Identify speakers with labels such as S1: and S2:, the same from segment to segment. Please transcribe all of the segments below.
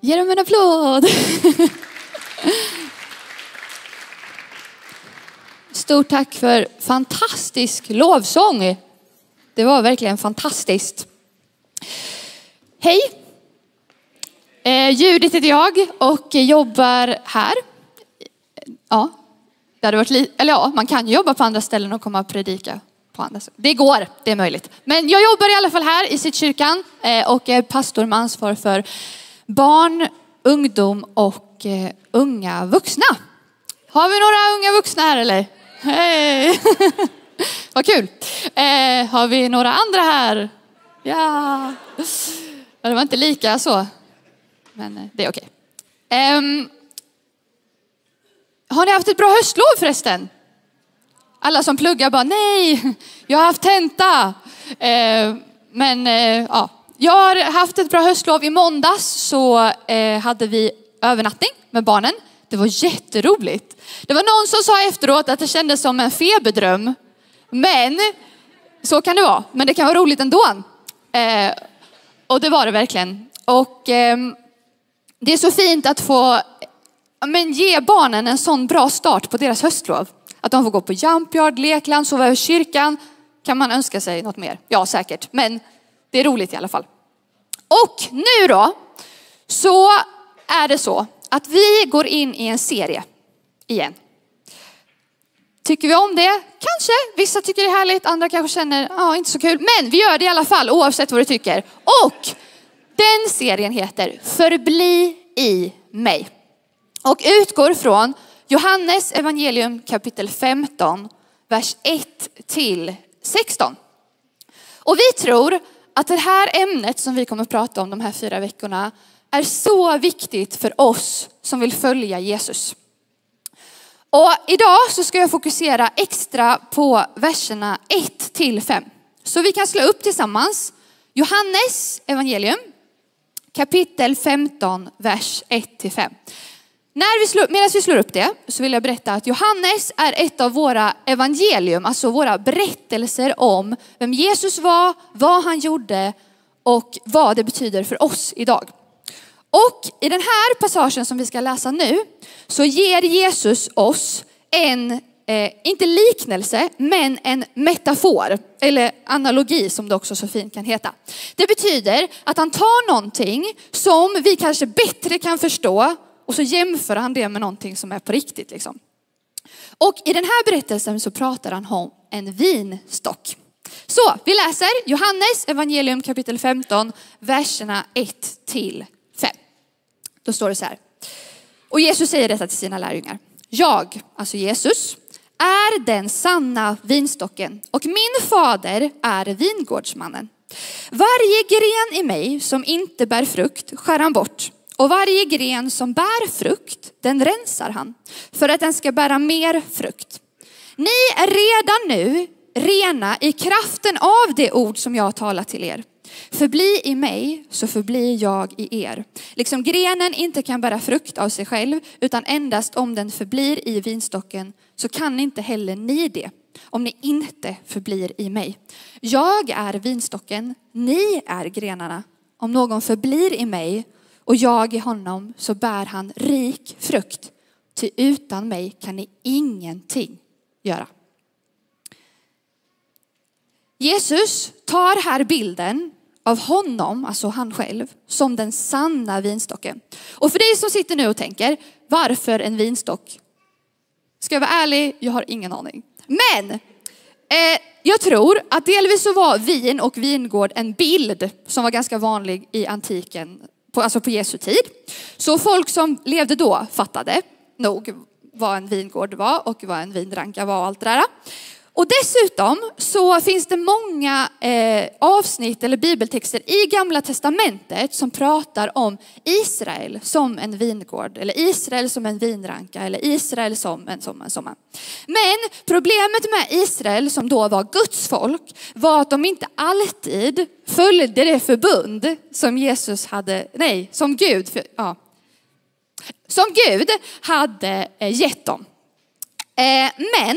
S1: Ge dem en applåd. Stort tack för fantastisk lovsång. Det var verkligen fantastiskt. Hej! Eh, Judith heter jag och jobbar här. Ja, det hade varit li- eller ja, man kan ju jobba på andra ställen och komma och predika på andra ställen. Det går, det är möjligt. Men jag jobbar i alla fall här i sitt kyrkan eh, och är pastor med ansvar för barn, ungdom och eh, unga vuxna. Har vi några unga vuxna här eller? Hej! Vad kul. Eh, har vi några andra här? Ja. Det var inte lika så. Men eh, det är okej. Ehm, har ni haft ett bra höstlov förresten? Alla som pluggar bara, nej, jag har haft tenta. Eh, men eh, ja, jag har haft ett bra höstlov. I måndags så eh, hade vi övernattning med barnen. Det var jätteroligt. Det var någon som sa efteråt att det kändes som en feberdröm. Men så kan det vara. Men det kan vara roligt ändå. Eh, och det var det verkligen. Och eh, det är så fint att få men ge barnen en sån bra start på deras höstlov. Att de får gå på Jumpyard, lekland, sova över kyrkan. Kan man önska sig något mer? Ja, säkert. Men det är roligt i alla fall. Och nu då, så är det så att vi går in i en serie igen. Tycker vi om det? Kanske. Vissa tycker det är härligt, andra kanske känner, ja, inte så kul. Men vi gör det i alla fall oavsett vad du tycker. Och den serien heter Förbli i mig. Och utgår från Johannes evangelium kapitel 15, vers 1 till 16. Och vi tror att det här ämnet som vi kommer att prata om de här fyra veckorna är så viktigt för oss som vill följa Jesus. Och idag så ska jag fokusera extra på verserna 1 till 5. Så vi kan slå upp tillsammans Johannes evangelium kapitel 15, vers 1 till 5. När vi slår, medan vi slår upp det så vill jag berätta att Johannes är ett av våra evangelium, alltså våra berättelser om vem Jesus var, vad han gjorde och vad det betyder för oss idag. Och i den här passagen som vi ska läsa nu så ger Jesus oss en, eh, inte liknelse, men en metafor, eller analogi som det också så fint kan heta. Det betyder att han tar någonting som vi kanske bättre kan förstå och så jämför han det med någonting som är på riktigt. Liksom. Och i den här berättelsen så pratar han om en vinstock. Så vi läser Johannes evangelium kapitel 15, verserna 1 till 5. Då står det så här. Och Jesus säger detta till sina lärjungar. Jag, alltså Jesus, är den sanna vinstocken och min fader är vingårdsmannen. Varje gren i mig som inte bär frukt skär han bort och varje gren som bär frukt, den rensar han för att den ska bära mer frukt. Ni är redan nu rena i kraften av det ord som jag har talat till er. Förbli i mig så förblir jag i er. Liksom grenen inte kan bära frukt av sig själv utan endast om den förblir i vinstocken så kan inte heller ni det om ni inte förblir i mig. Jag är vinstocken, ni är grenarna. Om någon förblir i mig och jag i honom så bär han rik frukt. Ty utan mig kan ni ingenting göra. Jesus tar här bilden av honom, alltså han själv, som den sanna vinstocken. Och för dig som sitter nu och tänker, varför en vinstock? Ska jag vara ärlig, jag har ingen aning. Men eh, jag tror att delvis så var vin och vingård en bild som var ganska vanlig i antiken, på, alltså på Jesu tid. Så folk som levde då fattade nog vad en vingård var och vad en vinranka var och allt det där. Och dessutom så finns det många eh, avsnitt eller bibeltexter i gamla testamentet som pratar om Israel som en vingård eller Israel som en vinranka eller Israel som en som en som en. Men problemet med Israel som då var Guds folk var att de inte alltid följde det förbund som Jesus hade, nej, som Gud, ja, som Gud hade eh, gett dem. Eh, men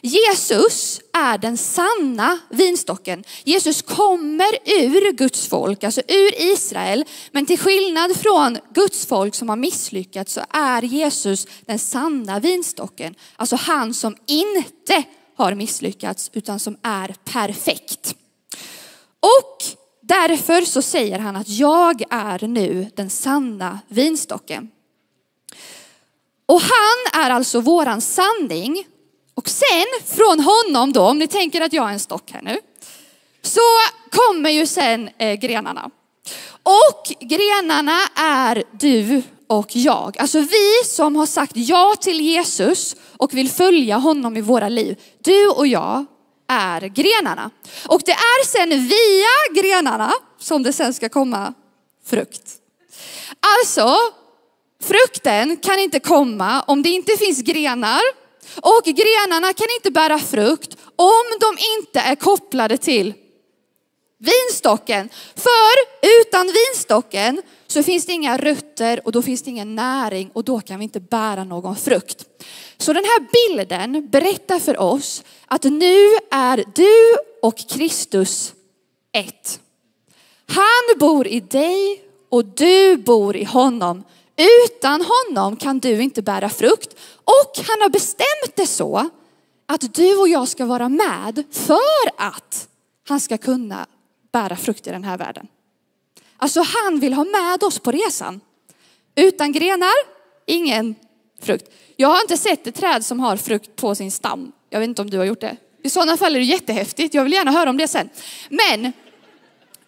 S1: Jesus är den sanna vinstocken. Jesus kommer ur Guds folk, alltså ur Israel. Men till skillnad från Guds folk som har misslyckats så är Jesus den sanna vinstocken. Alltså han som inte har misslyckats utan som är perfekt. Och därför så säger han att jag är nu den sanna vinstocken. Och han är alltså våran sanning. Och sen från honom då, om ni tänker att jag är en stock här nu, så kommer ju sen eh, grenarna. Och grenarna är du och jag. Alltså vi som har sagt ja till Jesus och vill följa honom i våra liv. Du och jag är grenarna. Och det är sen via grenarna som det sen ska komma frukt. Alltså, frukten kan inte komma om det inte finns grenar och grenarna kan inte bära frukt om de inte är kopplade till vinstocken. För utan vinstocken så finns det inga rötter och då finns det ingen näring och då kan vi inte bära någon frukt. Så den här bilden berättar för oss att nu är du och Kristus ett. Han bor i dig och du bor i honom. Utan honom kan du inte bära frukt. Och han har bestämt det så att du och jag ska vara med för att han ska kunna bära frukt i den här världen. Alltså han vill ha med oss på resan. Utan grenar, ingen frukt. Jag har inte sett ett träd som har frukt på sin stam. Jag vet inte om du har gjort det. I sådana fall är det jättehäftigt. Jag vill gärna höra om det sen. Men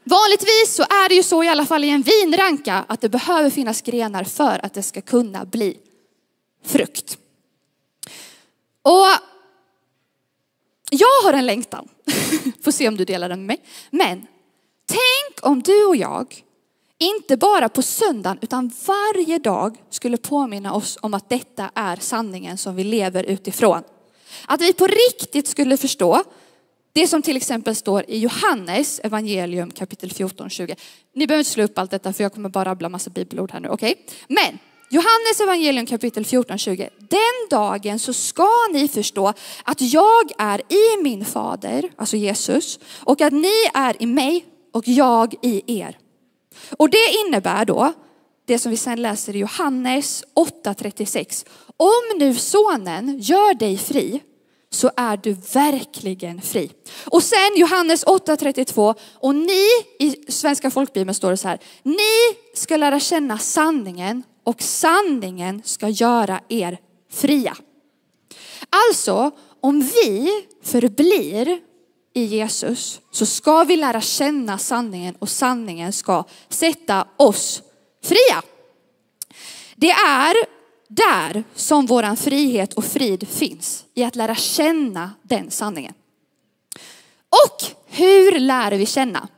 S1: vanligtvis så är det ju så i alla fall i en vinranka att det behöver finnas grenar för att det ska kunna bli frukt. Och jag har en längtan. Får se om du delar den med mig. Men tänk om du och jag inte bara på söndagen utan varje dag skulle påminna oss om att detta är sanningen som vi lever utifrån. Att vi på riktigt skulle förstå det som till exempel står i Johannes evangelium kapitel 14, 20. Ni behöver inte slå upp allt detta för jag kommer bara rabbla massa bibelord här nu, okej? Okay? Men Johannes evangelium kapitel 14, 20. Den dagen så ska ni förstå att jag är i min fader, alltså Jesus, och att ni är i mig och jag i er. Och det innebär då det som vi sen läser i Johannes 8.36. Om nu sonen gör dig fri så är du verkligen fri. Och sen Johannes 8.32 och ni i Svenska folkbibeln står det så här. Ni ska lära känna sanningen och sanningen ska göra er fria. Alltså om vi förblir i Jesus så ska vi lära känna sanningen och sanningen ska sätta oss fria. Det är där som våran frihet och frid finns, i att lära känna den sanningen. Och hur lär vi känna?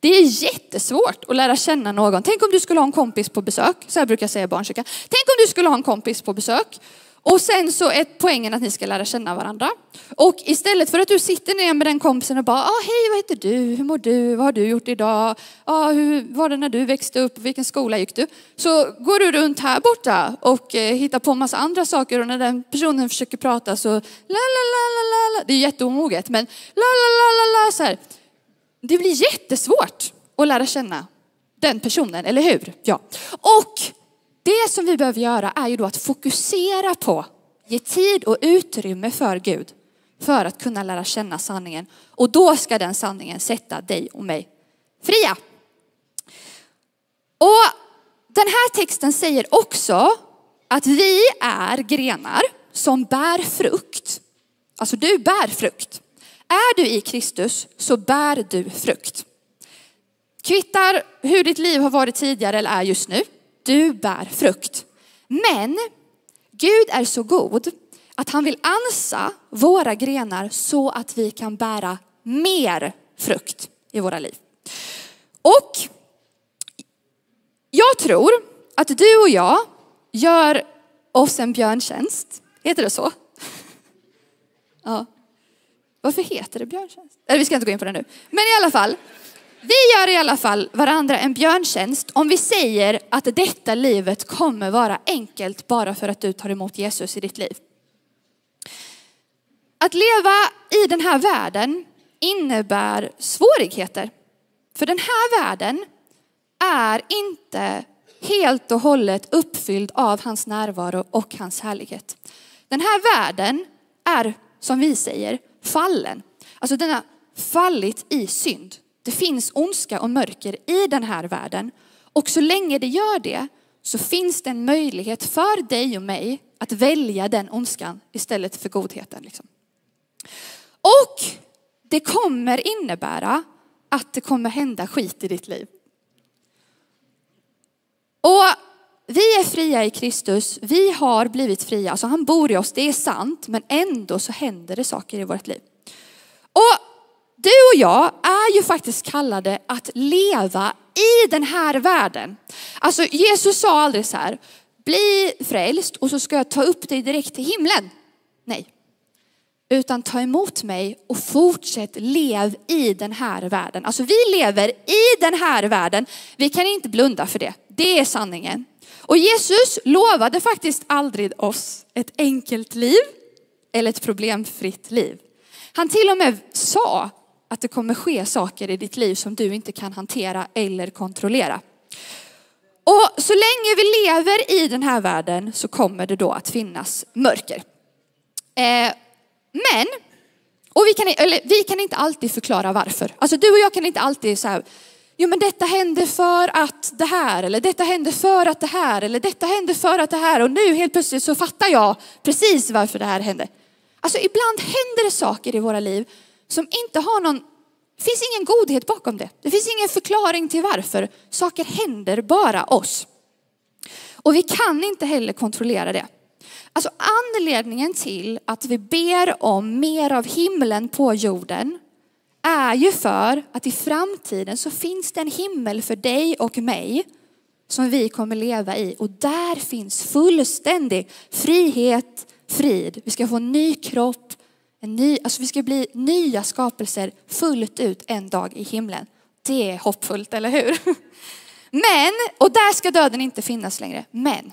S1: Det är jättesvårt att lära känna någon. Tänk om du skulle ha en kompis på besök, så här brukar jag säga i barnkyrkan. Tänk om du skulle ha en kompis på besök och sen så är poängen att ni ska lära känna varandra. Och istället för att du sitter ner med den kompisen och bara, ah, hej vad heter du, hur mår du, vad har du gjort idag, ah, hur var det när du växte upp, vilken skola gick du? Så går du runt här borta och eh, hittar på massa andra saker och när den personen försöker prata så la la la la la, det är jätteomoget men la la la la la så här. Det blir jättesvårt att lära känna den personen, eller hur? Ja. Och det som vi behöver göra är ju då att fokusera på, ge tid och utrymme för Gud för att kunna lära känna sanningen. Och då ska den sanningen sätta dig och mig fria. Och den här texten säger också att vi är grenar som bär frukt. Alltså du bär frukt. Är du i Kristus så bär du frukt. Kvittar hur ditt liv har varit tidigare eller är just nu du bär frukt. Men Gud är så god att han vill ansa våra grenar så att vi kan bära mer frukt i våra liv. Och jag tror att du och jag gör oss en björntjänst. Heter det så? Ja. Varför heter det björntjänst? Eller vi ska inte gå in på det nu. Men i alla fall, vi gör i alla fall varandra en björntjänst om vi säger att detta livet kommer vara enkelt bara för att du tar emot Jesus i ditt liv. att leva i den här världen innebär svårigheter. För den här världen är inte helt och hållet uppfylld av hans närvaro och hans härlighet. Den här världen är, som vi säger, fallen. Alltså den har fallit i synd. Det finns ondska och mörker i den här världen. Och så länge det gör det så finns det en möjlighet för dig och mig att välja den ondskan istället för godheten. Liksom. Och det kommer innebära att det kommer hända skit i ditt liv. Och vi är fria i Kristus, vi har blivit fria, alltså han bor i oss, det är sant, men ändå så händer det saker i vårt liv. Och du och jag är ju faktiskt kallade att leva i den här världen. Alltså Jesus sa aldrig så här, bli frälst och så ska jag ta upp dig direkt till himlen. Nej. Utan ta emot mig och fortsätt lev i den här världen. Alltså vi lever i den här världen. Vi kan inte blunda för det. Det är sanningen. Och Jesus lovade faktiskt aldrig oss ett enkelt liv eller ett problemfritt liv. Han till och med sa att det kommer ske saker i ditt liv som du inte kan hantera eller kontrollera. Och så länge vi lever i den här världen så kommer det då att finnas mörker. Eh, men, och vi kan, eller, vi kan inte alltid förklara varför. Alltså du och jag kan inte alltid säga, jo men detta hände för att det här, eller detta hände för att det här, eller detta hände för att det här, och nu helt plötsligt så fattar jag precis varför det här hände. Alltså ibland händer det saker i våra liv som inte har någon, det finns ingen godhet bakom det. Det finns ingen förklaring till varför. Saker händer bara oss. Och vi kan inte heller kontrollera det. Alltså anledningen till att vi ber om mer av himlen på jorden är ju för att i framtiden så finns det en himmel för dig och mig som vi kommer leva i och där finns fullständig frihet, frid. Vi ska få en ny kropp, en ny, alltså vi ska bli nya skapelser fullt ut en dag i himlen. Det är hoppfullt, eller hur? Men, och där ska döden inte finnas längre. Men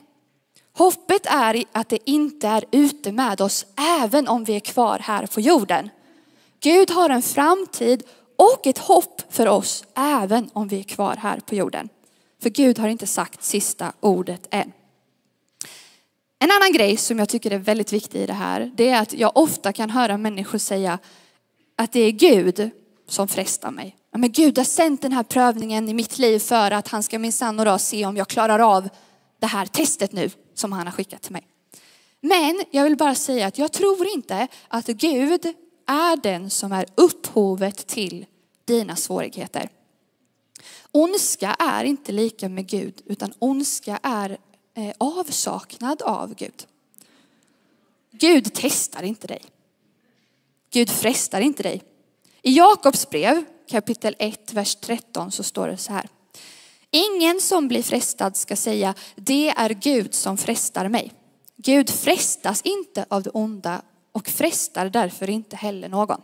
S1: hoppet är att det inte är ute med oss även om vi är kvar här på jorden. Gud har en framtid och ett hopp för oss även om vi är kvar här på jorden. För Gud har inte sagt sista ordet än. En annan grej som jag tycker är väldigt viktig i det här, det är att jag ofta kan höra människor säga att det är Gud som frestar mig. Ja, men Gud har sänt den här prövningen i mitt liv för att han ska minsann och se om jag klarar av det här testet nu som han har skickat till mig. Men jag vill bara säga att jag tror inte att Gud är den som är upphovet till dina svårigheter. Ondska är inte lika med Gud, utan ondska är Eh, avsaknad av Gud. Gud testar inte dig. Gud frestar inte dig. I Jakobs brev kapitel 1, vers 13 så står det så här. Ingen som blir frestad ska säga, det är Gud som frestar mig. Gud frestas inte av det onda och frestar därför inte heller någon.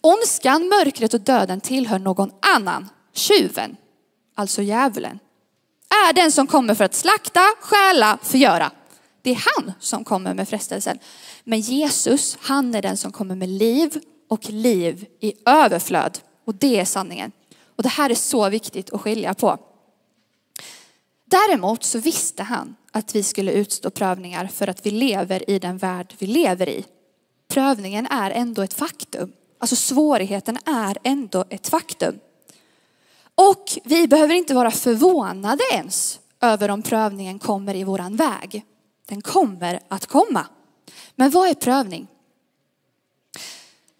S1: Ondskan, mörkret och döden tillhör någon annan, tjuven, alltså djävulen är den som kommer för att slakta, stjäla, förgöra. Det är han som kommer med frestelsen. Men Jesus, han är den som kommer med liv och liv i överflöd. Och det är sanningen. Och det här är så viktigt att skilja på. Däremot så visste han att vi skulle utstå prövningar för att vi lever i den värld vi lever i. Prövningen är ändå ett faktum. Alltså svårigheten är ändå ett faktum. Och vi behöver inte vara förvånade ens över om prövningen kommer i våran väg. Den kommer att komma. Men vad är prövning?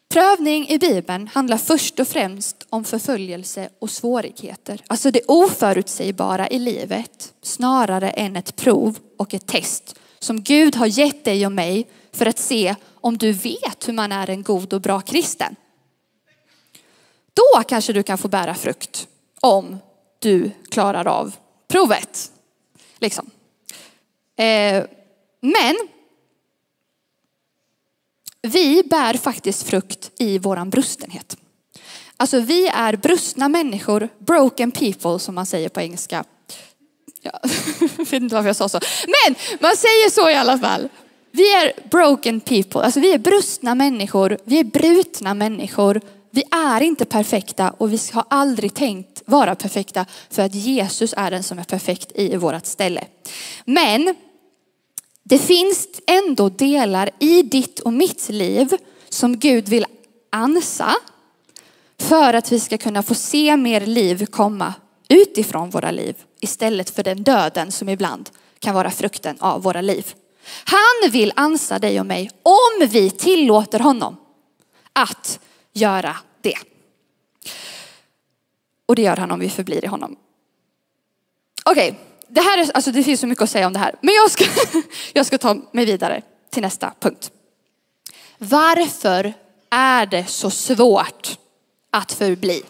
S1: Prövning i Bibeln handlar först och främst om förföljelse och svårigheter. Alltså det oförutsägbara i livet snarare än ett prov och ett test som Gud har gett dig och mig för att se om du vet hur man är en god och bra kristen. Då kanske du kan få bära frukt om du klarar av provet. Liksom. Eh, men vi bär faktiskt frukt i våran brustenhet. Alltså vi är brustna människor, broken people som man säger på engelska. Jag vet inte varför jag sa så. Men man säger så i alla fall. Vi är broken people, alltså vi är brustna människor, vi är brutna människor. Vi är inte perfekta och vi har aldrig tänkt vara perfekta för att Jesus är den som är perfekt i vårt ställe. Men det finns ändå delar i ditt och mitt liv som Gud vill ansa för att vi ska kunna få se mer liv komma utifrån våra liv istället för den döden som ibland kan vara frukten av våra liv. Han vill ansa dig och mig om vi tillåter honom att göra. Och det gör han om vi förblir i honom. Okej, okay, det här är, alltså det finns så mycket att säga om det här, men jag ska, jag ska ta mig vidare till nästa punkt. Varför är det så svårt att förbli?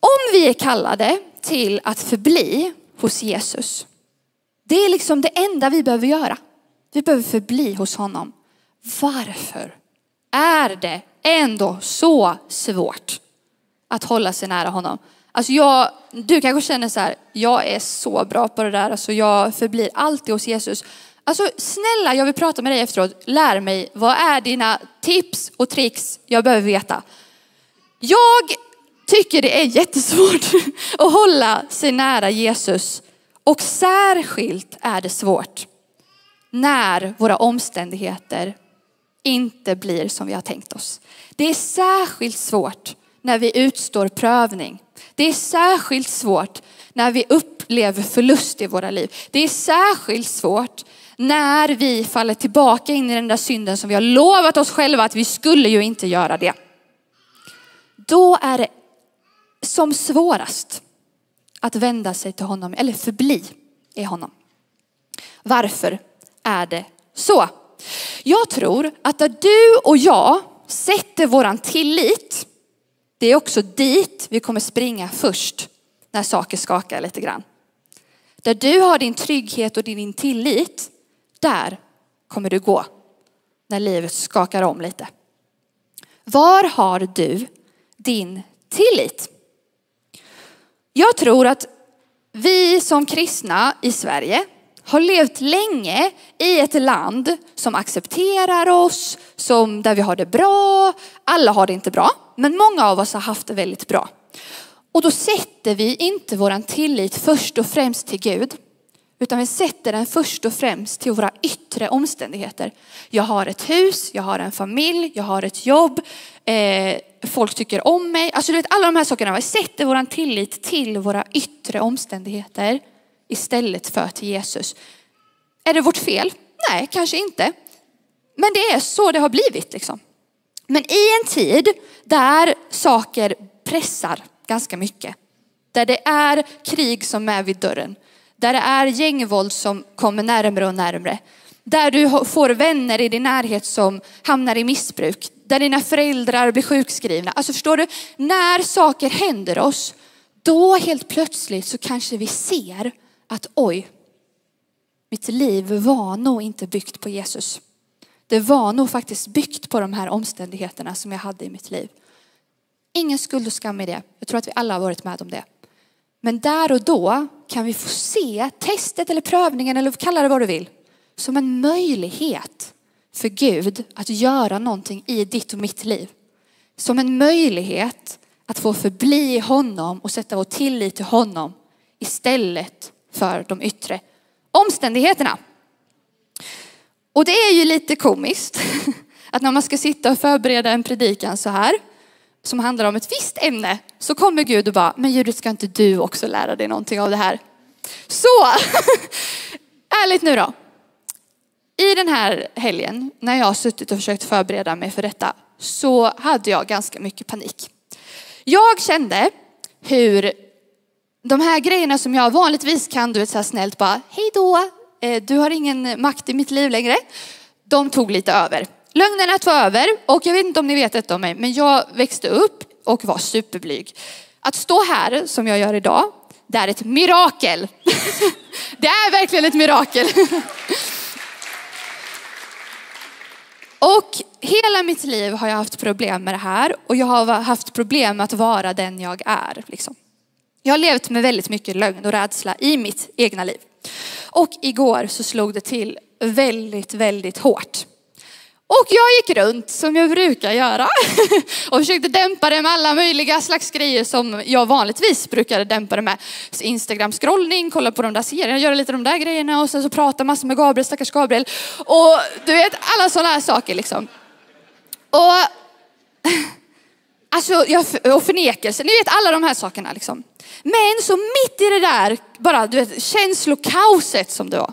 S1: Om vi är kallade till att förbli hos Jesus, det är liksom det enda vi behöver göra. Vi behöver förbli hos honom. Varför är det ändå så svårt att hålla sig nära honom? Alltså jag, du kanske känner så här, jag är så bra på det där, alltså jag förblir alltid hos Jesus. Alltså snälla, jag vill prata med dig efteråt. Lär mig, vad är dina tips och tricks jag behöver veta? Jag tycker det är jättesvårt att hålla sig nära Jesus. Och särskilt är det svårt när våra omständigheter inte blir som vi har tänkt oss. Det är särskilt svårt när vi utstår prövning. Det är särskilt svårt när vi upplever förlust i våra liv. Det är särskilt svårt när vi faller tillbaka in i den där synden som vi har lovat oss själva att vi skulle ju inte göra det. Då är det som svårast att vända sig till honom eller förbli i honom. Varför är det så? Jag tror att där du och jag sätter våran tillit, det är också dit vi kommer springa först när saker skakar lite grann. Där du har din trygghet och din tillit, där kommer du gå när livet skakar om lite. Var har du din tillit? Jag tror att vi som kristna i Sverige har levt länge i ett land som accepterar oss, som, där vi har det bra. Alla har det inte bra, men många av oss har haft det väldigt bra. Och då sätter vi inte våran tillit först och främst till Gud, utan vi sätter den först och främst till våra yttre omständigheter. Jag har ett hus, jag har en familj, jag har ett jobb, eh, folk tycker om mig. Alltså du vet alla de här sakerna. Vi sätter vår tillit till våra yttre omständigheter istället för till Jesus. Är det vårt fel? Nej, kanske inte. Men det är så det har blivit liksom. Men i en tid där saker pressar ganska mycket, där det är krig som är vid dörren, där det är gängvåld som kommer närmre och närmre, där du får vänner i din närhet som hamnar i missbruk, där dina föräldrar blir sjukskrivna. Alltså förstår du, när saker händer oss, då helt plötsligt så kanske vi ser att oj, mitt liv var nog inte byggt på Jesus. Det var nog faktiskt byggt på de här omständigheterna som jag hade i mitt liv. Ingen skuld och skam i det. Jag tror att vi alla har varit med om det. Men där och då kan vi få se testet eller prövningen eller kalla det vad du vill som en möjlighet för Gud att göra någonting i ditt och mitt liv. Som en möjlighet att få förbli i honom och sätta vår tillit till honom istället för de yttre omständigheterna. Och det är ju lite komiskt att när man ska sitta och förbereda en predikan så här som handlar om ett visst ämne så kommer Gud och bara, men Judith ska inte du också lära dig någonting av det här? Så, ärligt nu då. I den här helgen när jag har suttit och försökt förbereda mig för detta så hade jag ganska mycket panik. Jag kände hur de här grejerna som jag vanligtvis kan, du vet så här snällt bara, hej då, eh, du har ingen makt i mitt liv längre. De tog lite över. Lögnerna tog över och jag vet inte om ni vet detta om mig, men jag växte upp och var superblyg. Att stå här som jag gör idag, det är ett mirakel. Det är verkligen ett mirakel. Och hela mitt liv har jag haft problem med det här och jag har haft problem med att vara den jag är. Liksom. Jag har levt med väldigt mycket lögn och rädsla i mitt egna liv. Och igår så slog det till väldigt, väldigt hårt. Och jag gick runt som jag brukar göra och försökte dämpa det med alla möjliga slags grejer som jag vanligtvis brukade dämpa det med. Instagram-scrollning, kolla på de där serierna, göra lite de där grejerna och sen så prata massor med Gabriel, stackars Gabriel. Och du vet alla sådana här saker liksom. Och alltså, och förnekelse, ni vet alla de här sakerna liksom. Men så mitt i det där, bara du vet, känslokaoset som det var,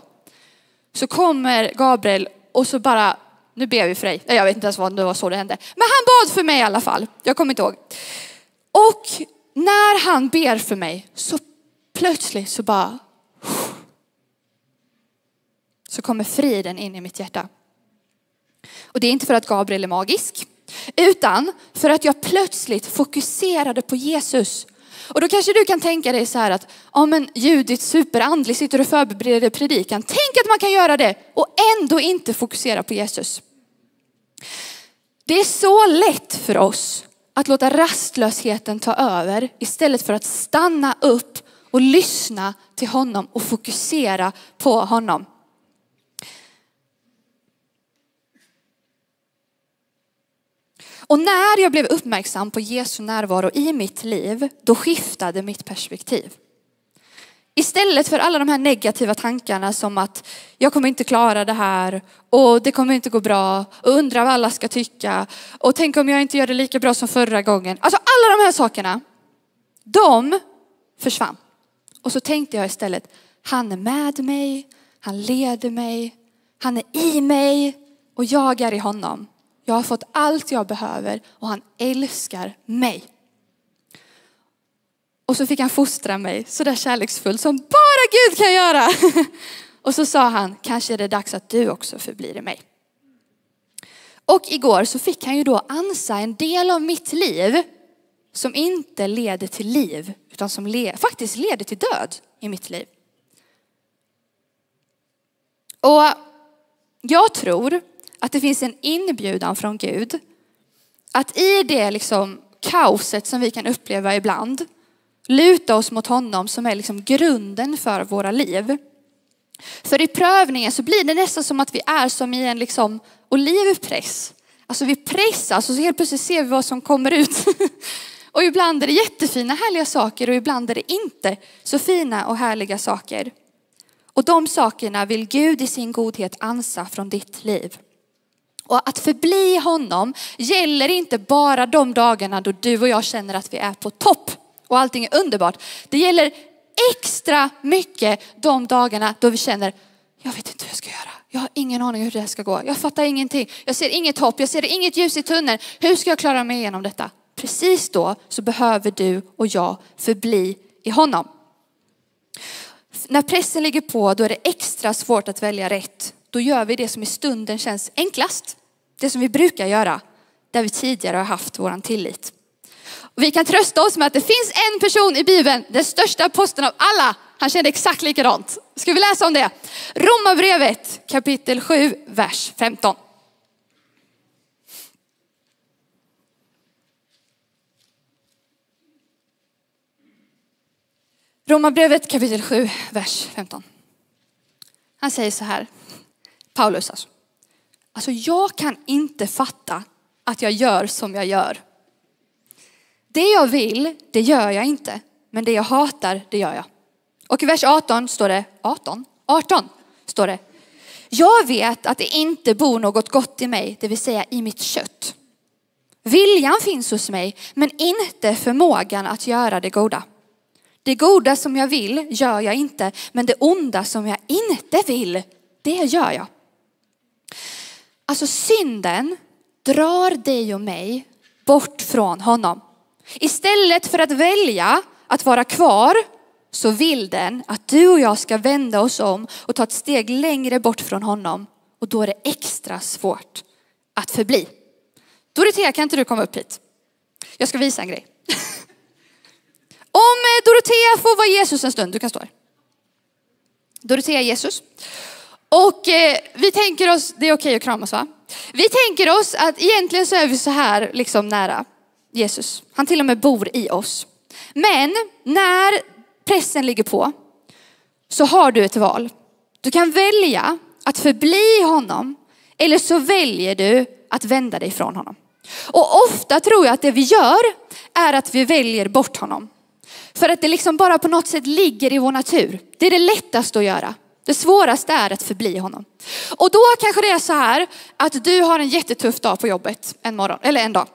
S1: så kommer Gabriel och så bara nu ber vi för dig. Jag vet inte ens vad det var så det hände. Men han bad för mig i alla fall. Jag kommer inte ihåg. Och när han ber för mig så plötsligt så bara så kommer friden in i mitt hjärta. Och det är inte för att Gabriel är magisk, utan för att jag plötsligt fokuserade på Jesus och då kanske du kan tänka dig så här att, ja men Judit superandlig sitter och förbereder predikan. Tänk att man kan göra det och ändå inte fokusera på Jesus. Det är så lätt för oss att låta rastlösheten ta över istället för att stanna upp och lyssna till honom och fokusera på honom. Och när jag blev uppmärksam på Jesu närvaro i mitt liv, då skiftade mitt perspektiv. Istället för alla de här negativa tankarna som att jag kommer inte klara det här och det kommer inte gå bra och undrar vad alla ska tycka och tänk om jag inte gör det lika bra som förra gången. Alltså alla de här sakerna, de försvann. Och så tänkte jag istället, han är med mig, han leder mig, han är i mig och jag är i honom. Jag har fått allt jag behöver och han älskar mig. Och så fick han fostra mig så där kärleksfullt som bara Gud kan göra. Och så sa han, kanske är det dags att du också förblir i mig. Och igår så fick han ju då ansa en del av mitt liv som inte leder till liv, utan som le faktiskt leder till död i mitt liv. Och jag tror att det finns en inbjudan från Gud. Att i det liksom kaoset som vi kan uppleva ibland, luta oss mot honom som är liksom grunden för våra liv. För i prövningen så blir det nästan som att vi är som i en liksom olivpress. Alltså vi pressas och så helt plötsligt ser vi vad som kommer ut. Och ibland är det jättefina härliga saker och ibland är det inte så fina och härliga saker. Och de sakerna vill Gud i sin godhet ansa från ditt liv. Och att förbli honom gäller inte bara de dagarna då du och jag känner att vi är på topp och allting är underbart. Det gäller extra mycket de dagarna då vi känner, jag vet inte hur jag ska göra. Jag har ingen aning hur det här ska gå. Jag fattar ingenting. Jag ser inget hopp. Jag ser inget ljus i tunneln. Hur ska jag klara mig igenom detta? Precis då så behöver du och jag förbli i honom. När pressen ligger på då är det extra svårt att välja rätt. Då gör vi det som i stunden känns enklast. Det som vi brukar göra, där vi tidigare har haft vår tillit. Och vi kan trösta oss med att det finns en person i Bibeln, den största aposteln av alla. Han kände exakt likadant. Ska vi läsa om det? Romarbrevet kapitel 7, vers 15. Romarbrevet kapitel 7, vers 15. Han säger så här, Paulus alltså. Alltså jag kan inte fatta att jag gör som jag gör. Det jag vill, det gör jag inte. Men det jag hatar, det gör jag. Och i vers 18 står det, 18? 18 står det. Jag vet att det inte bor något gott i mig, det vill säga i mitt kött. Viljan finns hos mig, men inte förmågan att göra det goda. Det goda som jag vill gör jag inte, men det onda som jag inte vill, det gör jag. Alltså synden drar dig och mig bort från honom. Istället för att välja att vara kvar så vill den att du och jag ska vända oss om och ta ett steg längre bort från honom. Och då är det extra svårt att förbli. Dorotea, kan inte du komma upp hit? Jag ska visa en grej. Om eh, Dorotea får vara Jesus en stund, du kan stå här. Dorotea Jesus. Och eh, vi tänker oss, det är okej att kramas va? Vi tänker oss att egentligen så är vi så här liksom nära Jesus. Han till och med bor i oss. Men när pressen ligger på så har du ett val. Du kan välja att förbli honom eller så väljer du att vända dig från honom. Och ofta tror jag att det vi gör är att vi väljer bort honom. För att det liksom bara på något sätt ligger i vår natur. Det är det lättaste att göra. Det svåraste är att förbli honom. Och då kanske det är så här att du har en jättetuff dag på jobbet en morgon, eller en dag.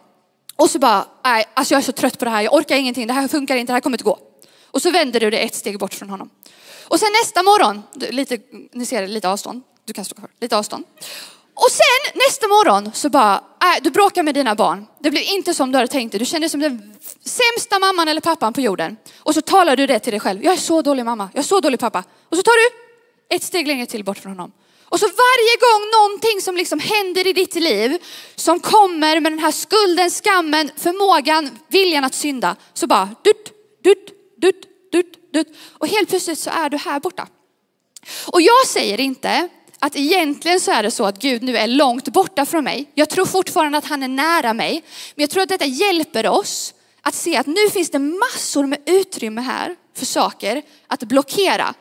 S1: Och så bara, nej, alltså jag är så trött på det här, jag orkar ingenting, det här funkar inte, det här kommer inte gå. Och så vänder du dig ett steg bort från honom. Och sen nästa morgon, lite, ni ser lite avstånd, du kan stå kvar, lite avstånd. Och sen nästa morgon så bara, äh, du bråkar med dina barn. Det blev inte som du hade tänkt dig. Du kände dig som den sämsta mamman eller pappan på jorden. Och så talar du det till dig själv. Jag är så dålig mamma, jag är så dålig pappa. Och så tar du ett steg längre till bort från honom. Och så varje gång någonting som liksom händer i ditt liv som kommer med den här skulden, skammen, förmågan, viljan att synda. Så bara dutt, dutt, dutt, dutt, dutt. Och helt plötsligt så är du här borta. Och jag säger inte att egentligen så är det så att Gud nu är långt borta från mig. Jag tror fortfarande att han är nära mig. Men jag tror att detta hjälper oss att se att nu finns det massor med utrymme här för saker att blockera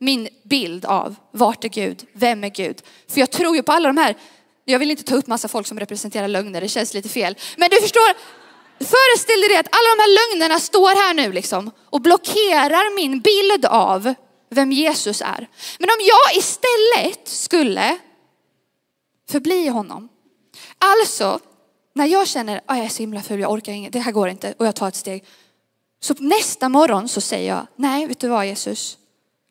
S1: min bild av vart är Gud, vem är Gud? För jag tror ju på alla de här, jag vill inte ta upp massa folk som representerar lögner, det känns lite fel. Men du förstår, föreställ dig att alla de här lögnerna står här nu liksom och blockerar min bild av vem Jesus är. Men om jag istället skulle förbli honom, alltså när jag känner att jag är så himla ful, jag orkar inget, det här går inte och jag tar ett steg. Så nästa morgon så säger jag, nej vet du vad Jesus,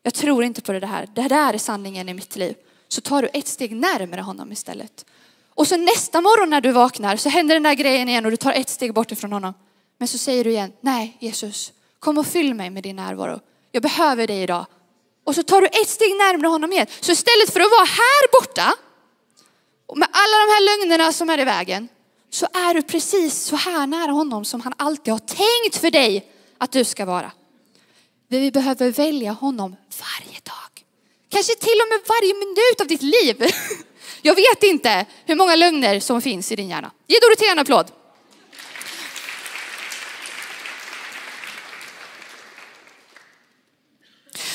S1: jag tror inte på det här, det här är sanningen i mitt liv. Så tar du ett steg närmare honom istället. Och så nästa morgon när du vaknar så händer den där grejen igen och du tar ett steg bort ifrån honom. Men så säger du igen, nej Jesus, kom och fyll mig med din närvaro. Jag behöver dig idag. Och så tar du ett steg närmare honom igen. Så istället för att vara här borta, med alla de här lögnerna som är i vägen, så är du precis så här nära honom som han alltid har tänkt för dig att du ska vara. Vi behöver välja honom varje dag. Kanske till och med varje minut av ditt liv. Jag vet inte hur många lögner som finns i din hjärna. Ge Dorotea en applåd.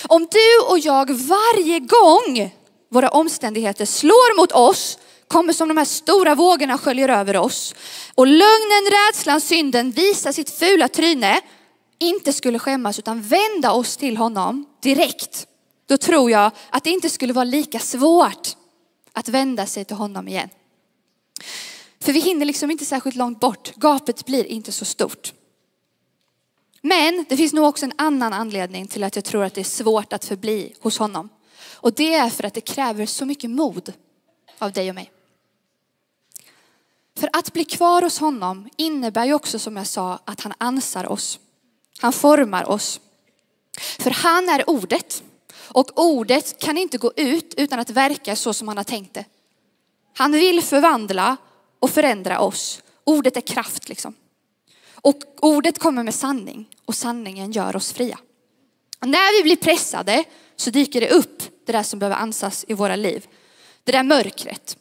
S1: Om du och jag varje gång våra omständigheter slår mot oss, kommer som de här stora vågorna sköljer över oss och lögnen, rädslan, synden visar sitt fula tryne, inte skulle skämmas utan vända oss till honom direkt, då tror jag att det inte skulle vara lika svårt att vända sig till honom igen. För vi hinner liksom inte särskilt långt bort. Gapet blir inte så stort. Men det finns nog också en annan anledning till att jag tror att det är svårt att förbli hos honom. Och det är för att det kräver så mycket mod av dig och mig. För att bli kvar hos honom innebär ju också som jag sa att han ansar oss. Han formar oss. För han är ordet. Och ordet kan inte gå ut utan att verka så som han har tänkt det. Han vill förvandla och förändra oss. Ordet är kraft liksom. Och ordet kommer med sanning och sanningen gör oss fria. Och när vi blir pressade så dyker det upp det där som behöver ansas i våra liv. Det där mörkret.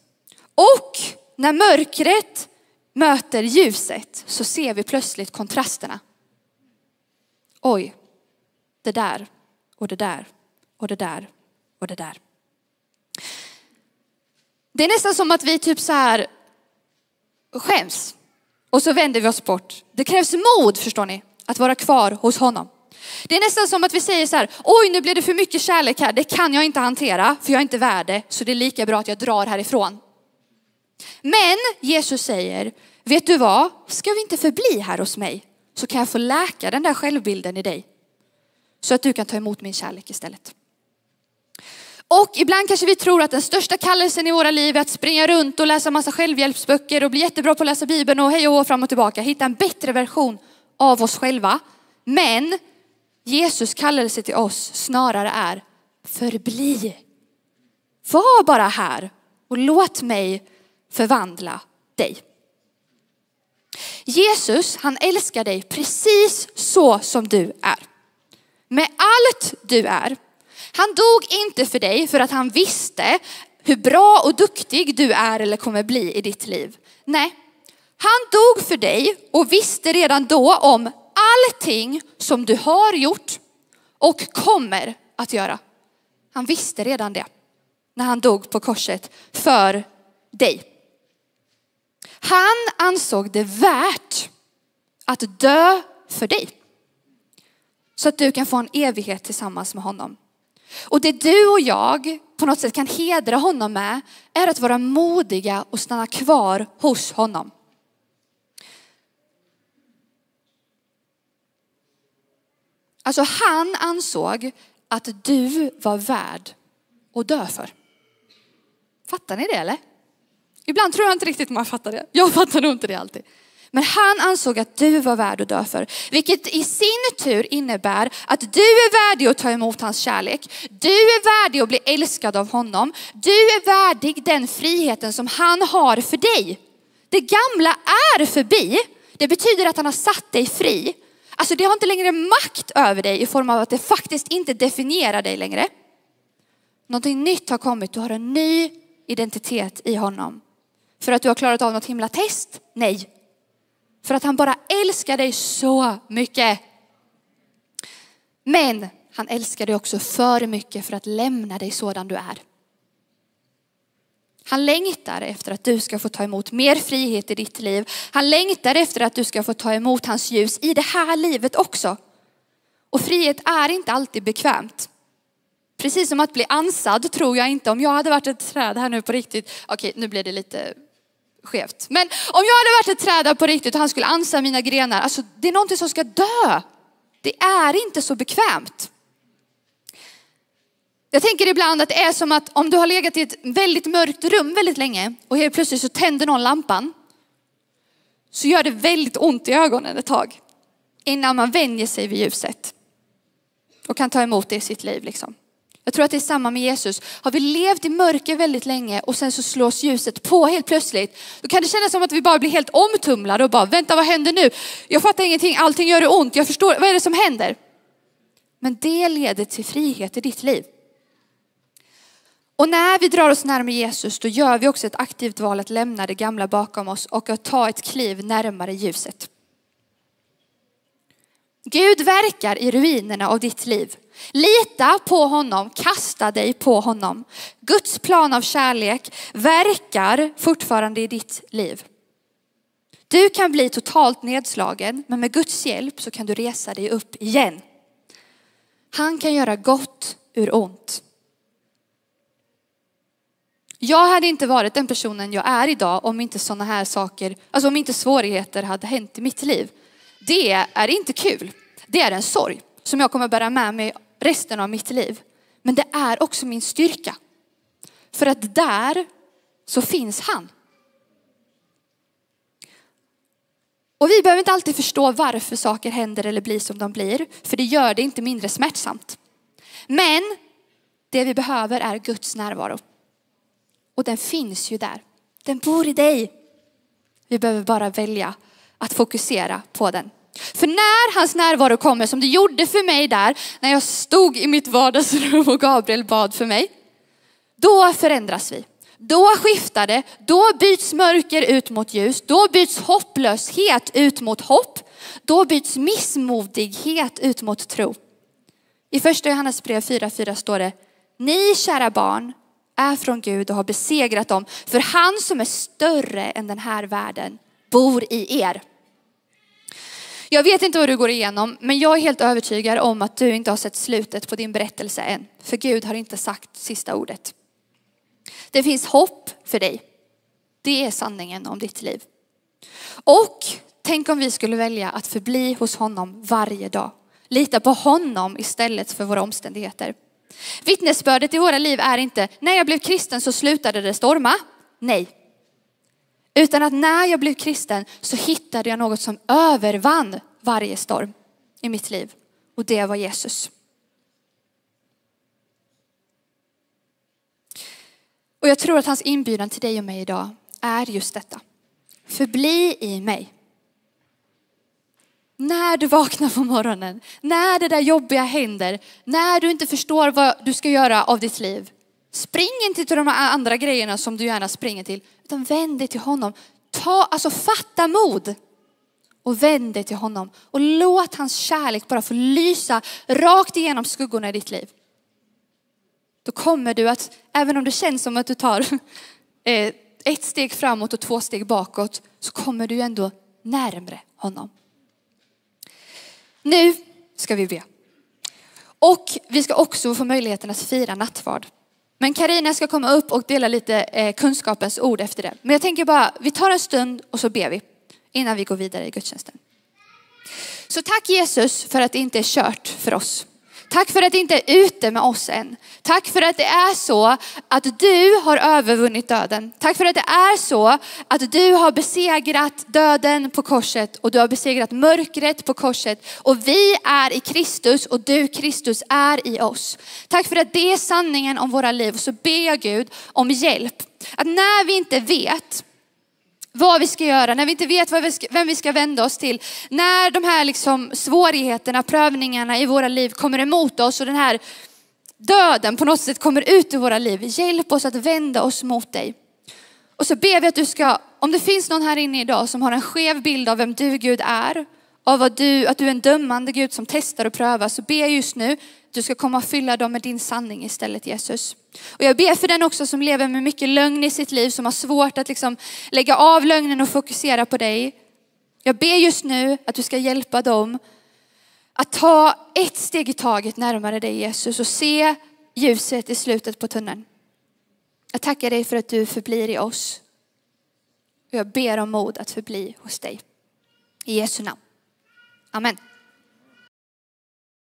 S1: Och när mörkret möter ljuset så ser vi plötsligt kontrasterna. Oj, det där och det där och det där och det där. Det är nästan som att vi typ så här skäms och så vänder vi oss bort. Det krävs mod, förstår ni, att vara kvar hos honom. Det är nästan som att vi säger så här, oj nu blev det för mycket kärlek här, det kan jag inte hantera för jag är inte värd det, så det är lika bra att jag drar härifrån. Men Jesus säger, vet du vad, ska vi inte förbli här hos mig så kan jag få läka den där självbilden i dig. Så att du kan ta emot min kärlek istället. Och ibland kanske vi tror att den största kallelsen i våra liv är att springa runt och läsa massa självhjälpsböcker och bli jättebra på att läsa Bibeln och hej och fram och tillbaka. Hitta en bättre version av oss själva. Men Jesus kallelse till oss snarare är förbli. Var bara här och låt mig förvandla dig. Jesus, han älskar dig precis så som du är. Med allt du är. Han dog inte för dig för att han visste hur bra och duktig du är eller kommer bli i ditt liv. Nej, han dog för dig och visste redan då om allting som du har gjort och kommer att göra. Han visste redan det när han dog på korset för dig. Han ansåg det värt att dö för dig. Så att du kan få en evighet tillsammans med honom. Och det du och jag på något sätt kan hedra honom med är att vara modiga och stanna kvar hos honom. Alltså han ansåg att du var värd att dö för. Fattar ni det eller? Ibland tror jag inte riktigt man fattar det. Jag fattar nog inte det alltid. Men han ansåg att du var värd att dö för. Vilket i sin tur innebär att du är värdig att ta emot hans kärlek. Du är värdig att bli älskad av honom. Du är värdig den friheten som han har för dig. Det gamla är förbi. Det betyder att han har satt dig fri. Alltså det har inte längre makt över dig i form av att det faktiskt inte definierar dig längre. Någonting nytt har kommit, du har en ny identitet i honom. För att du har klarat av något himla test? Nej. För att han bara älskar dig så mycket. Men han älskar dig också för mycket för att lämna dig sådan du är. Han längtar efter att du ska få ta emot mer frihet i ditt liv. Han längtar efter att du ska få ta emot hans ljus i det här livet också. Och frihet är inte alltid bekvämt. Precis som att bli ansad tror jag inte, om jag hade varit ett träd här nu på riktigt, okej nu blir det lite skevt. Men om jag hade varit ett träd på riktigt och han skulle ansa mina grenar, alltså det är någonting som ska dö. Det är inte så bekvämt. Jag tänker ibland att det är som att om du har legat i ett väldigt mörkt rum väldigt länge och helt plötsligt så tänder någon lampan. Så gör det väldigt ont i ögonen ett tag. Innan man vänjer sig vid ljuset. Och kan ta emot det i sitt liv liksom. Jag tror att det är samma med Jesus. Har vi levt i mörker väldigt länge och sen så slås ljuset på helt plötsligt. Då kan det kännas som att vi bara blir helt omtumlade och bara, vänta vad händer nu? Jag fattar ingenting, allting gör det ont, jag förstår, vad är det som händer? Men det leder till frihet i ditt liv. Och när vi drar oss närmare Jesus, då gör vi också ett aktivt val att lämna det gamla bakom oss och att ta ett kliv närmare ljuset. Gud verkar i ruinerna av ditt liv. Lita på honom, kasta dig på honom. Guds plan av kärlek verkar fortfarande i ditt liv. Du kan bli totalt nedslagen, men med Guds hjälp så kan du resa dig upp igen. Han kan göra gott ur ont. Jag hade inte varit den personen jag är idag om inte sådana här saker, alltså om inte svårigheter hade hänt i mitt liv. Det är inte kul. Det är en sorg som jag kommer bära med mig resten av mitt liv. Men det är också min styrka. För att där så finns han. Och vi behöver inte alltid förstå varför saker händer eller blir som de blir, för det gör det inte mindre smärtsamt. Men det vi behöver är Guds närvaro. Och den finns ju där. Den bor i dig. Vi behöver bara välja att fokusera på den. För när hans närvaro kommer, som det gjorde för mig där, när jag stod i mitt vardagsrum och Gabriel bad för mig, då förändras vi. Då skiftar det, då byts mörker ut mot ljus, då byts hopplöshet ut mot hopp, då byts missmodighet ut mot tro. I första Johannes brev 4.4 står det, ni kära barn är från Gud och har besegrat dem, för han som är större än den här världen bor i er. Jag vet inte vad du går igenom, men jag är helt övertygad om att du inte har sett slutet på din berättelse än. För Gud har inte sagt sista ordet. Det finns hopp för dig. Det är sanningen om ditt liv. Och tänk om vi skulle välja att förbli hos honom varje dag. Lita på honom istället för våra omständigheter. Vittnesbördet i våra liv är inte, när jag blev kristen så slutade det storma. Nej, utan att när jag blev kristen så hittade jag något som övervann varje storm i mitt liv. Och det var Jesus. Och jag tror att hans inbjudan till dig och mig idag är just detta. Förbli i mig. När du vaknar på morgonen, när det där jobbiga händer, när du inte förstår vad du ska göra av ditt liv. Spring inte till de andra grejerna som du gärna springer till, utan vänd dig till honom. Ta, alltså fatta mod och vänd dig till honom och låt hans kärlek bara få lysa rakt igenom skuggorna i ditt liv. då kommer du att, även om det känns som att du tar eh, ett steg framåt och två steg bakåt, så kommer du ändå närmre honom. Nu ska vi be. Och vi ska också få möjligheten att fira nattvard. Men Karina ska komma upp och dela lite eh, kunskapens ord efter det. Men jag tänker bara, vi tar en stund och så ber vi innan vi går vidare i gudstjänsten. Så tack Jesus för att det inte är kört för oss. Tack för att det inte är ute med oss än. Tack för att det är så att du har övervunnit döden. Tack för att det är så att du har besegrat döden på korset och du har besegrat mörkret på korset. Och vi är i Kristus och du Kristus är i oss. Tack för att det är sanningen om våra liv. Så ber jag Gud om hjälp. Att när vi inte vet vad vi ska göra, när vi inte vet vi ska, vem vi ska vända oss till. När de här liksom svårigheterna, prövningarna i våra liv kommer emot oss och den här döden på något sätt kommer ut ur våra liv. Hjälp oss att vända oss mot dig. Och så ber vi att du ska, om det finns någon här inne idag som har en skev bild av vem du Gud är, av du, att du är en dömande Gud som testar och prövar, så ber jag just nu att du ska komma och fylla dem med din sanning istället Jesus. Och jag ber för den också som lever med mycket lögn i sitt liv, som har svårt att liksom lägga av lögnen och fokusera på dig. Jag ber just nu att du ska hjälpa dem att ta ett steg i taget närmare dig Jesus och se ljuset i slutet på tunneln. Jag tackar dig för att du förblir i oss. Och jag ber om mod att förbli hos dig. I Jesu namn. 阿门。